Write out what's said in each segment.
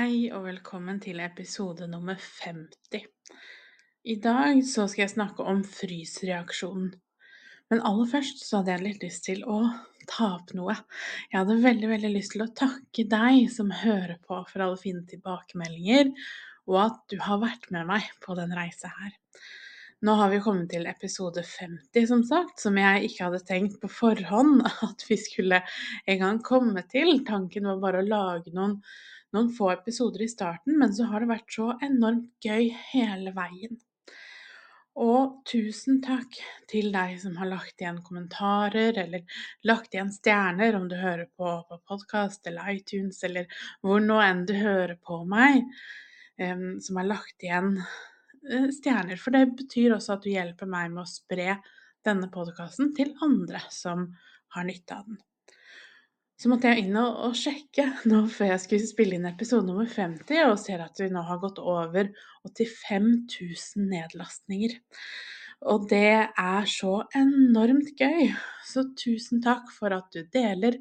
Hei og velkommen til episode nummer 50. I dag så skal jeg snakke om frysreaksjonen. Men aller først så hadde jeg litt lyst til å ta opp noe. Jeg hadde veldig, veldig lyst til å takke deg som hører på for alle fine tilbakemeldinger, og at du har vært med meg på den reisa her. Nå har vi kommet til episode 50, som sagt, som jeg ikke hadde tenkt på forhånd at vi skulle en gang komme til. Tanken var bare å lage noen noen få episoder i starten, men så har det vært så enormt gøy hele veien. Og tusen takk til deg som har lagt igjen kommentarer, eller lagt igjen stjerner, om du hører på, på podkast eller iTunes, eller hvor nå enn du hører på meg, som har lagt igjen uh, stjerner. For det betyr også at du hjelper meg med å spre denne podkasten til andre som har nytte av den. Så måtte jeg inn og, sjekke nå før jeg skulle spille inn episode nummer 50, og ser at vi nå har gått over 85 000 nedlastninger. Og det er så enormt gøy. Så tusen takk for at du deler,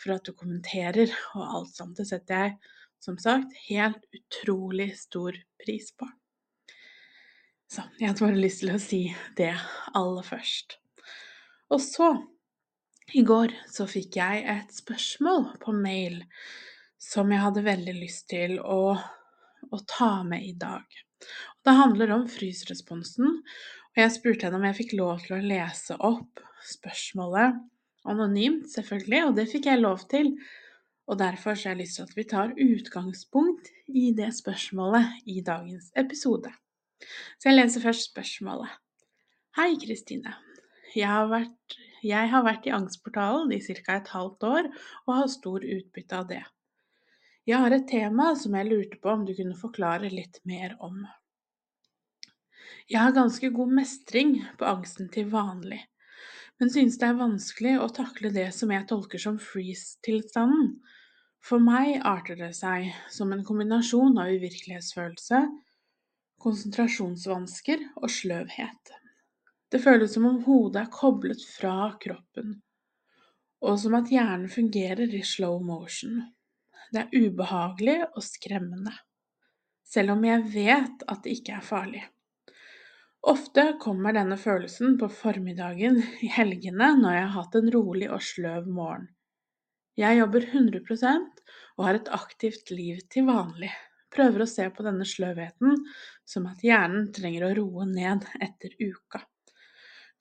for at du kommenterer, og alt sånt. Det setter jeg, som sagt, helt utrolig stor pris på. Så jeg hadde bare lyst til å si det aller først. Og så i går så fikk jeg et spørsmål på mail som jeg hadde veldig lyst til å, å ta med i dag. Det handler om frysresponsen, og jeg spurte henne om jeg fikk lov til å lese opp spørsmålet anonymt, selvfølgelig, og det fikk jeg lov til. Og derfor så har jeg lyst til at vi tar utgangspunkt i det spørsmålet i dagens episode. Så jeg leser først spørsmålet. Hei, Kristine. Jeg har vært jeg har vært i Angstportalen i ca. et halvt år og har stor utbytte av det. Jeg har et tema som jeg lurte på om du kunne forklare litt mer om. Jeg har ganske god mestring på angsten til vanlig, men synes det er vanskelig å takle det som jeg tolker som freeze-tilstanden. For meg arter det seg som en kombinasjon av uvirkelighetsfølelse, konsentrasjonsvansker og sløvhet. Det føles som om hodet er koblet fra kroppen, og som at hjernen fungerer i slow motion. Det er ubehagelig og skremmende, selv om jeg vet at det ikke er farlig. Ofte kommer denne følelsen på formiddagen i helgene når jeg har hatt en rolig og sløv morgen. Jeg jobber 100% og har et aktivt liv til vanlig. Prøver å se på denne sløvheten som at hjernen trenger å roe ned etter uka.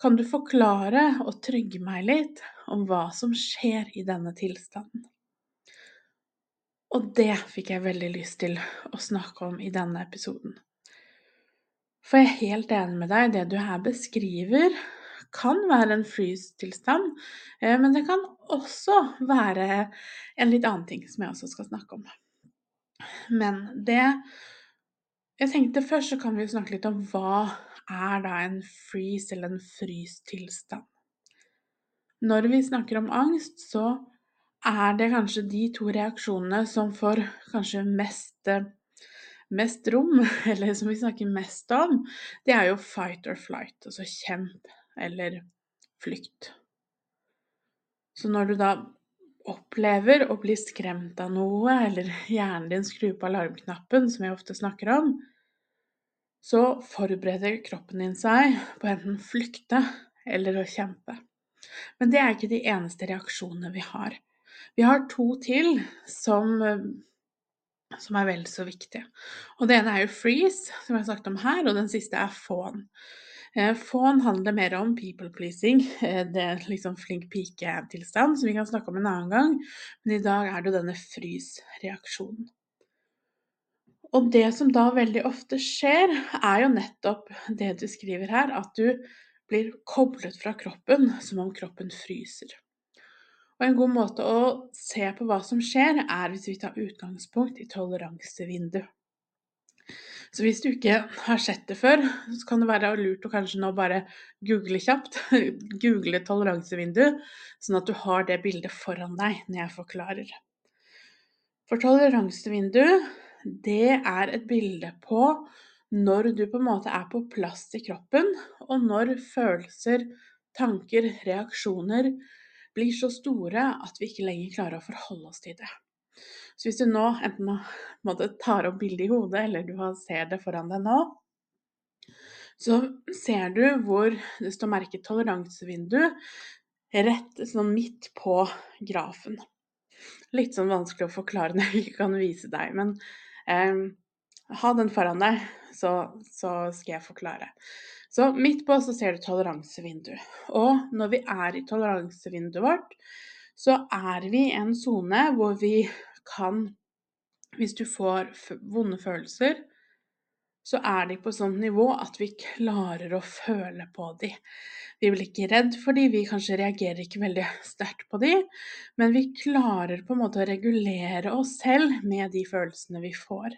Kan du forklare og trygge meg litt om hva som skjer i denne tilstanden? Og det fikk jeg veldig lyst til å snakke om i denne episoden. For jeg er helt enig med deg, det du her beskriver kan være en freeze-tilstand, eh, men det kan også være en litt annen ting som jeg også skal snakke om. Men det Jeg tenkte først så kan vi jo snakke litt om hva er da en freeze eller en frystilstand. Når vi snakker om angst, så er det kanskje de to reaksjonene som får kanskje mest, mest rom, eller som vi snakker mest om, det er jo fight or flight, altså kjemp eller flykt. Så når du da opplever å bli skremt av noe, eller hjernen din skrur på alarmknappen, som jeg ofte snakker om, så forbereder kroppen din seg på enten flykte eller å kjempe. Men det er ikke de eneste reaksjonene vi har. Vi har to til som, som er vel så viktige. Og det ene er jo freeze, som jeg har sagt om her, og den siste er fawn. Eh, fawn handler mer om people pleasing, eh, det er liksom flink pike-tilstand, som vi kan snakke om en annen gang, men i dag er det jo denne frys-reaksjonen. Og det som da veldig ofte skjer, er jo nettopp det du skriver her, at du blir koblet fra kroppen som om kroppen fryser. Og en god måte å se på hva som skjer, er hvis vi tar utgangspunkt i toleransevindu. Så hvis du ikke har sett det før, så kan det være lurt å kanskje nå bare google kjapt. google toleransevindu, sånn at du har det bildet foran deg når jeg forklarer. For toleransevindu, det er et bilde på når du på en måte er på plass i kroppen, og når følelser, tanker, reaksjoner blir så store at vi ikke lenger klarer å forholde oss til det. Så hvis du nå enten tar opp bildet i hodet, eller du ser det foran deg nå, så ser du hvor det står merket toleransevindu rett sånn midt på grafen. Litt sånn vanskelig å forklare når jeg ikke kan vise deg, men eh, ha den foran deg, så, så, skal jeg forklare. Så midt på så ser du toleransevindu. Og når vi er i toleransevinduet vårt, så er vi i en sone hvor vi kan Hvis du får vonde følelser, så er de på et sånt nivå at vi klarer å føle på de. Vi blir ikke redd for de, vi kanskje reagerer ikke veldig sterkt på de, men vi klarer på en måte å regulere oss selv med de følelsene vi får.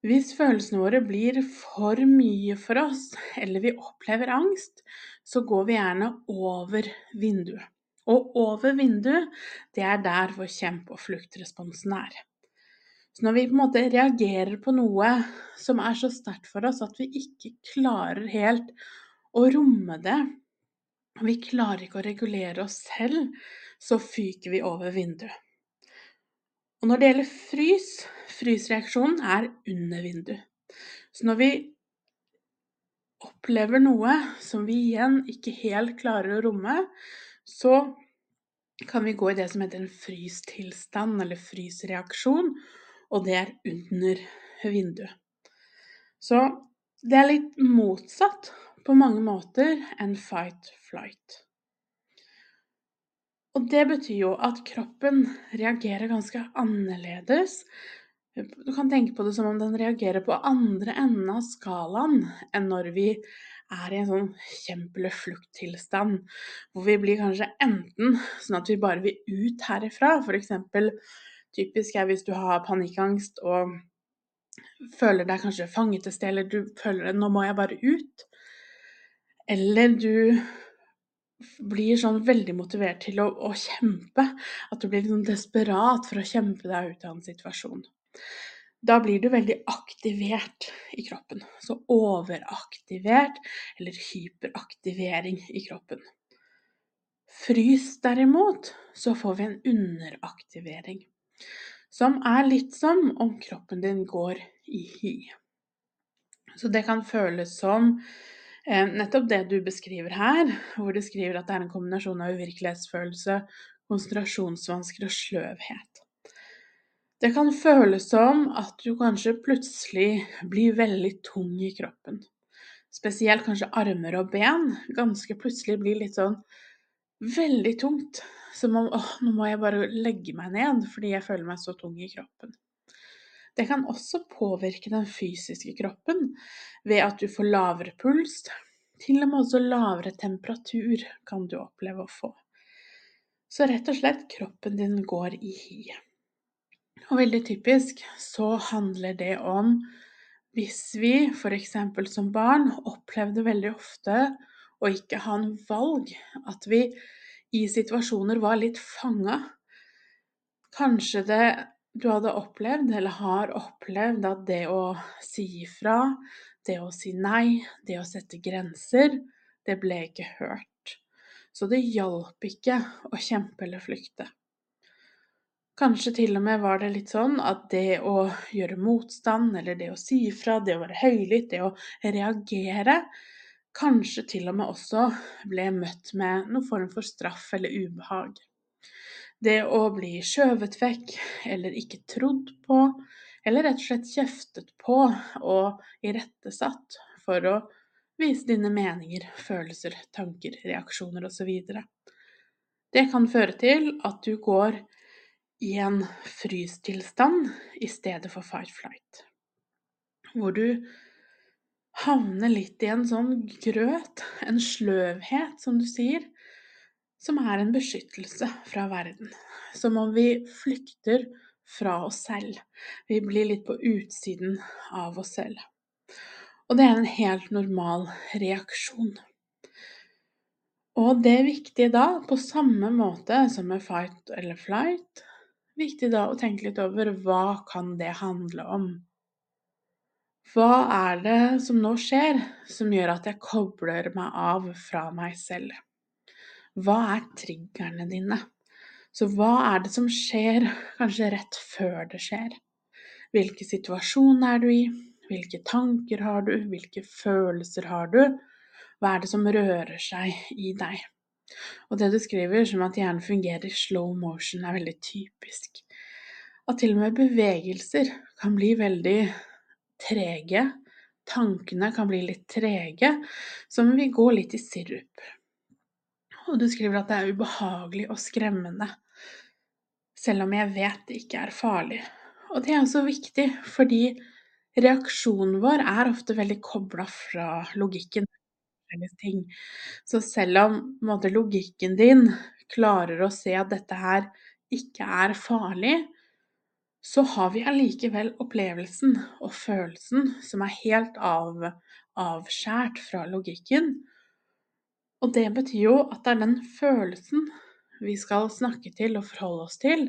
Hvis følelsene våre blir for mye for oss, eller vi opplever angst, så går vi gjerne over vinduet. Og over vinduet, det er der hvor kjempe- og fluktresponsen er. Så når vi på en måte reagerer på noe som er så sterkt for oss at vi ikke klarer helt å romme det, og vi klarer ikke å regulere oss selv, så fyker vi over vinduet. Og når det gjelder frys, frysreaksjonen er under vinduet. Så når vi opplever noe som vi igjen ikke helt klarer å romme, så kan vi gå i det som heter en frystilstand eller frysreaksjon, og det er under vinduet. Så det er litt motsatt på mange måter enn fight-flight. Og det betyr jo at kroppen reagerer ganske annerledes. Du kan tenke på det som om den reagerer på andre enden av skalaen enn når vi er i en sånn kjempelig flukttilstand, hvor vi blir kanskje enten sånn at vi bare vil ut herifra, f.eks. typisk er hvis du har panikkangst og føler deg kanskje fanget et sted, eller du føler at 'nå må jeg bare ut', eller du blir sånn veldig motivert til å, å kjempe, at du blir sånn desperat for å kjempe deg ut av en situasjon. Da blir du veldig aktivert i kroppen. Så overaktivert eller hyperaktivering i kroppen. Frys derimot, så får vi en underaktivering. Som er litt som om kroppen din går i hy. Så det kan føles som eh, nettopp det du beskriver her, hvor du skriver at det er en kombinasjon av uvirkelighetsfølelse, konsentrasjonsvansker og sløvhet. Det kan føles som at du kanskje plutselig blir veldig tung i kroppen. Spesielt kanskje armer og ben. Ganske plutselig blir litt sånn veldig tungt. Som om åh, nå må jeg bare legge meg ned fordi jeg føler meg så tung i kroppen. Det kan også påvirke den fysiske kroppen ved at du får lavere puls. Til og med også lavere temperatur kan du oppleve å få. Så rett og slett kroppen din går i hi. Og veldig typisk så handler det om hvis vi f.eks. som barn opplevde veldig ofte å ikke ha en valg, at vi i situasjoner var litt fanga. Kanskje det du hadde opplevd, eller har opplevd, at det å si ifra, det å si nei, det å sette grenser, det ble ikke hørt. Så det hjalp ikke å kjempe eller flykte. Kanskje til og med var det litt sånn at det å gjøre motstand, eller det å si ifra, det å være høylytt, det å reagere, kanskje til og med også ble møtt med noen form for straff eller ubehag. Det å bli skjøvet vekk, eller ikke trodd på, eller rett og slett kjeftet på og irettesatt for å vise dine meninger, følelser, tanker, reaksjoner osv. Det kan føre til at du går i en frystilstand i stedet for fight-flight. Hvor du havner litt i en sånn grøt, en sløvhet, som du sier, som er en beskyttelse fra verden. Som om vi flykter fra oss selv. Vi blir litt på utsiden av oss selv. Og det er en helt normal reaksjon. Og det er viktig da, på samme måte som med fight eller flight, viktig da å tenke litt over hva kan det handle om? Hva er det som nå skjer som gjør at jeg kobler meg av fra meg selv? Hva er triggerne dine? Så hva er det som skjer kanskje rett før det skjer? Hvilken situasjon er du i? Hvilke tanker har du? Hvilke følelser har du? Hva er det som rører seg i deg? Og det du skriver, som at hjernen fungerer i slow motion, er veldig typisk. At til og med bevegelser kan bli veldig trege. Tankene kan bli litt trege, som vi går litt i sirup. Og du skriver at det er ubehagelig og skremmende, selv om jeg vet det ikke er farlig. Og det er også viktig, fordi reaksjonen vår er ofte veldig kobla fra logikken. Så selv om måte, logikken din klarer å se at dette her ikke er farlig, så har vi allikevel opplevelsen og følelsen som er helt av, avskjært fra logikken. Og det betyr jo at det er den følelsen vi skal snakke til og forholde oss til,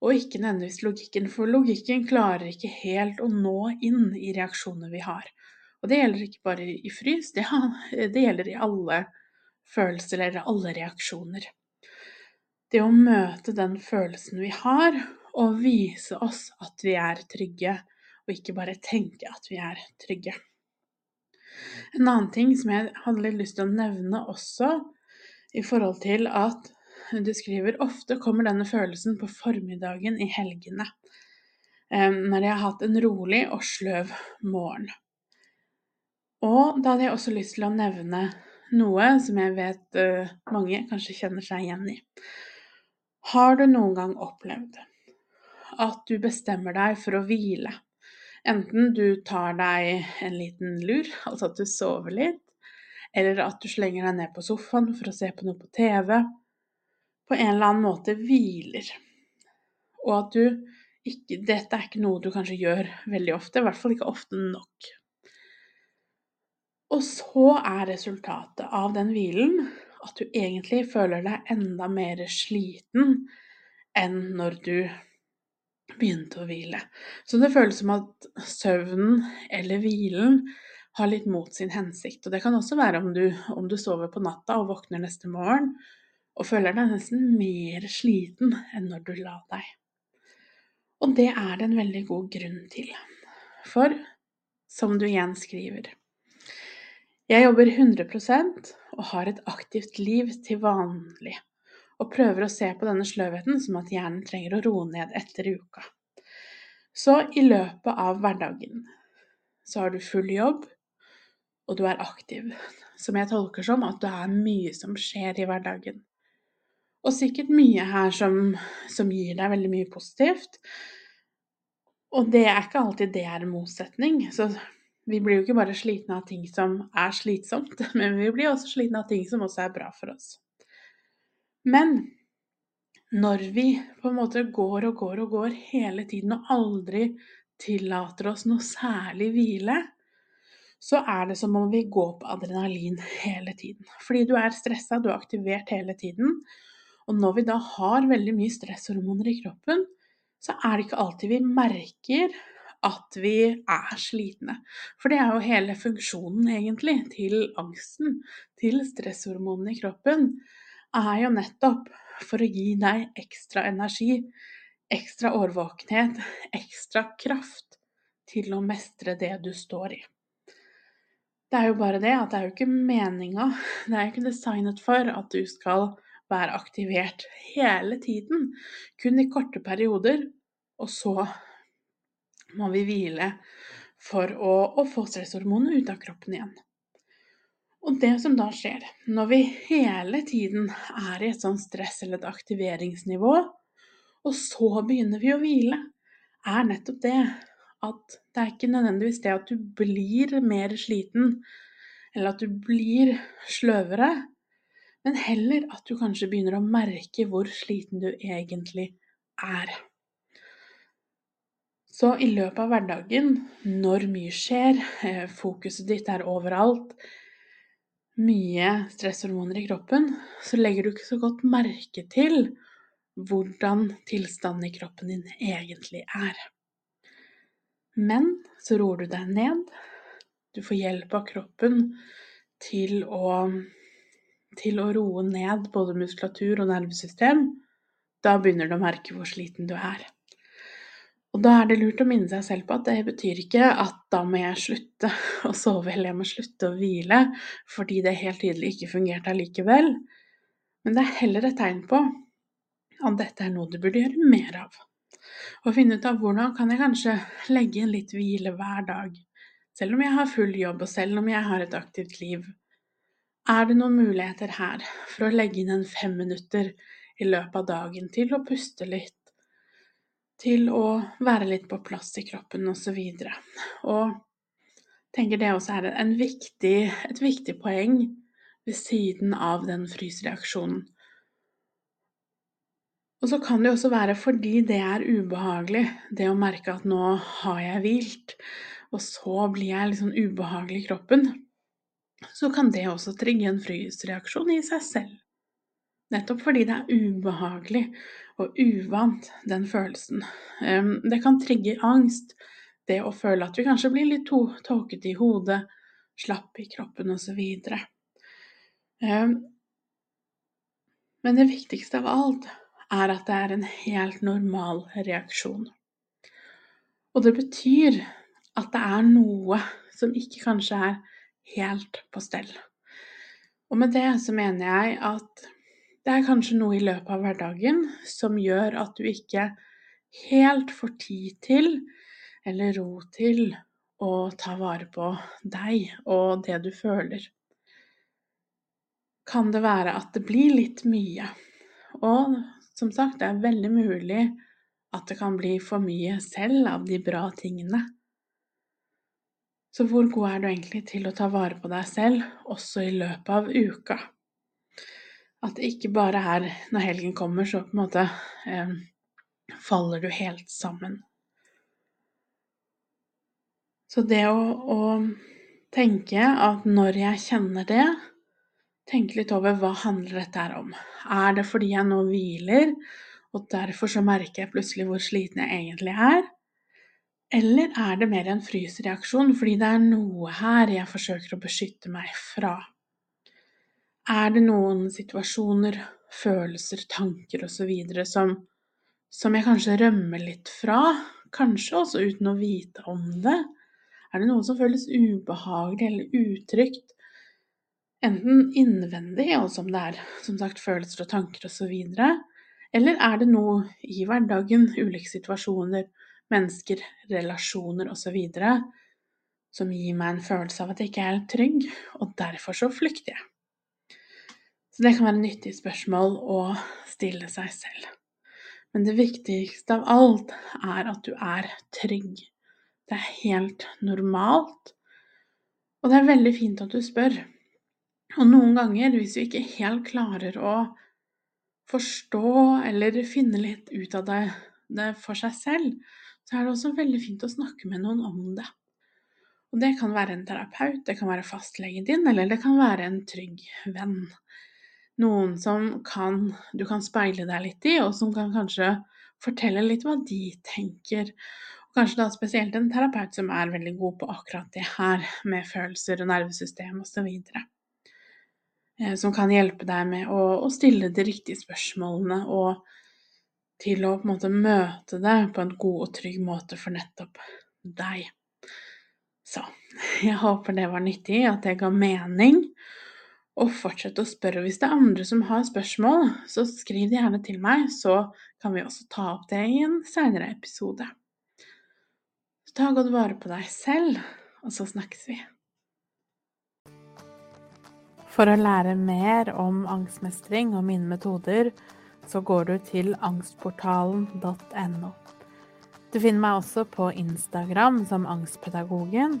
og ikke nødvendigvis logikken, for logikken klarer ikke helt å nå inn i reaksjoner vi har. Og det gjelder ikke bare i frys, det gjelder i alle følelser eller alle reaksjoner. Det å møte den følelsen vi har, og vise oss at vi er trygge, og ikke bare tenke at vi er trygge. En annen ting som jeg hadde litt lyst til å nevne også, i forhold til at du skriver ofte kommer denne følelsen på formiddagen i helgene, når jeg har hatt en rolig og sløv morgen. Og da hadde jeg også lyst til å nevne noe som jeg vet mange kanskje kjenner seg igjen i. Har du noen gang opplevd at du bestemmer deg for å hvile? Enten du tar deg en liten lur, altså at du sover litt, eller at du slenger deg ned på sofaen for å se på noe på TV, på en eller annen måte hviler. Og at du ikke Dette er ikke noe du kanskje gjør veldig ofte, i hvert fall ikke ofte nok. Og så er resultatet av den hvilen at du egentlig føler deg enda mer sliten enn når du begynte å hvile. Så det føles som at søvnen eller hvilen har litt mot sin hensikt. Og det kan også være om du, om du sover på natta og våkner neste morgen og føler deg nesten mer sliten enn når du la deg. Og det er det en veldig god grunn til. For, som du igjen skriver Jeg jobber 100% og har et aktivt liv til vanlig og prøver å se på denne sløvheten som at hjernen trenger å roe ned etter uka. Så i løpet av hverdagen så har du full jobb, og du er aktiv, som jeg tolker som at det er mye som skjer i hverdagen. Og sikkert mye her som, som gir deg veldig mye positivt. Og det er ikke alltid det er en motsetning. Så vi blir jo ikke bare slitne av ting som er slitsomt, men vi blir også slitne av ting som også er bra for oss. Men når vi på en måte går og går og går hele tiden og aldri tillater oss noe særlig hvile, så er det som om vi går på adrenalin hele tiden. Fordi du er stressa, du er aktivert hele tiden. Og når vi da har veldig mye stresshormoner i kroppen, så er det ikke alltid vi merker at vi er slitne. For det er jo hele funksjonen, egentlig, til angsten, til stresshormonene i kroppen er jo nettopp for å gi deg ekstra energi, ekstra årvåkenhet, ekstra kraft til å mestre det du står i. Det er jo bare det at det er jo ikke meninga, det er jo ikke designet for at du skal være aktivert hele tiden, kun i korte perioder, og så må vi hvile for å, å få stresshormonene ut av kroppen igjen. Og det som da skjer, når vi hele tiden er i et sånt stress eller et aktiveringsnivå, og så begynner vi å hvile, er nettopp det at det er ikke nødvendigvis det at du blir mer sliten, eller at du blir sløvere, men heller at du kanskje begynner å merke hvor sliten du egentlig er. Så i løpet av hverdagen, når mye skjer, eh, fokuset ditt er overalt, mye stresshormoner i kroppen, så legger du ikke så godt merke til hvordan tilstanden i kroppen din egentlig er. Men så roer du deg ned. Du får hjelp av kroppen til å, til å roe ned både muskulatur og nervesystem. Da begynner du å merke hvor sliten du er. Og da er det lurt å minne seg selv på at det betyr ikke at da må jeg slutte å sove eller jeg må slutte å hvile fordi det helt tydelig ikke fungerte allikevel. Men det er heller et tegn på at dette er noe du burde gjøre mer av. Og finne ut av hvordan kan jeg kanskje legge inn litt hvile hver dag. Selv om jeg har full jobb, og selv om jeg har et aktivt liv. Er det noen muligheter her for å legge inn en fem minutter i løpet av dagen til å puste litt, til å være litt på plass i kroppen osv. Og, og tenker det også er viktig, et viktig poeng ved siden av den frysreaksjonen. Og så kan det også være fordi det er ubehagelig, det å merke at nå har jeg hvilt, og så blir jeg litt sånn ubehagelig i kroppen, så kan det også trigge en frysreaksjon i seg selv. Nettopp fordi det er ubehagelig og uvant, den følelsen. Det kan trigge angst, det å føle at vi kanskje blir litt tåkete i hodet, slapp i kroppen osv. Men det viktigste av alt er at det er en helt normal reaksjon. Og det betyr at det er noe som ikke kanskje er helt på stell. Og med det så mener jeg at det er kanskje noe i løpet av hverdagen som gjør at du ikke helt får tid til eller ro til å ta vare på deg og det du føler. Kan det være at det blir litt mye? Og som sagt, det er veldig mulig at det kan bli for mye selv av de bra tingene. Så hvor god er du egentlig til å ta vare på deg selv, også i løpet av uka? At det ikke bare er når helgen kommer, så på en måte eh, faller du helt sammen. Så det å, å tenke at når jeg kjenner det, tenke litt over hva handler dette her om. Er det fordi jeg nå hviler, og derfor så merker jeg plutselig hvor sliten jeg egentlig er? Eller er det mer en frysreaksjon fordi det er noe her jeg forsøker å beskytte meg fra? Er det noen situasjoner, følelser, tanker osv. Som, som jeg kanskje rømmer litt fra, kanskje også uten å vite om det? Er det noe som føles ubehagelig eller utrygt? enten innvendig, altså om det er som sagt følelser og tanker osv., eller er det noe i hverdagen, ulike situasjoner, mennesker, relasjoner osv., som gir meg en følelse av at jeg ikke er helt trygg, og derfor så flykter jeg. Så det kan være et nyttig spørsmål å stille seg selv. Men det viktigste av alt er at du er trygg. Det er helt normalt. Og det er veldig fint at du spør. Og noen ganger, hvis vi ikke helt klarer å forstå eller finne litt ut av det, det, for seg selv, så er det også veldig fint å snakke med noen om det. Og det kan være en terapeut, det kan være fastlegen din, eller det kan være en trygg venn. Noen som kan, du kan speile deg litt i, og som kan kanskje fortelle litt hva de tenker. Og kanskje da spesielt en terapeut som er veldig god på akkurat det her, med følelser og nervesystem osv. Eh, som kan hjelpe deg med å, å, stille de riktige spørsmålene og til å på en måte møte det på en god og trygg måte for nettopp deg. Så jeg håper det var nyttig, at det ga mening. Og fortsett å spørre hvis det er andre som har spørsmål, så skriv det gjerne til meg, så kan vi også ta opp det i en seinere episode. Så ta godt vare på deg selv, og så snakkes vi. For å lære mer om angstmestring og mine metoder, så går du til angstportalen.no. Du finner meg også på Instagram som Angstpedagogen,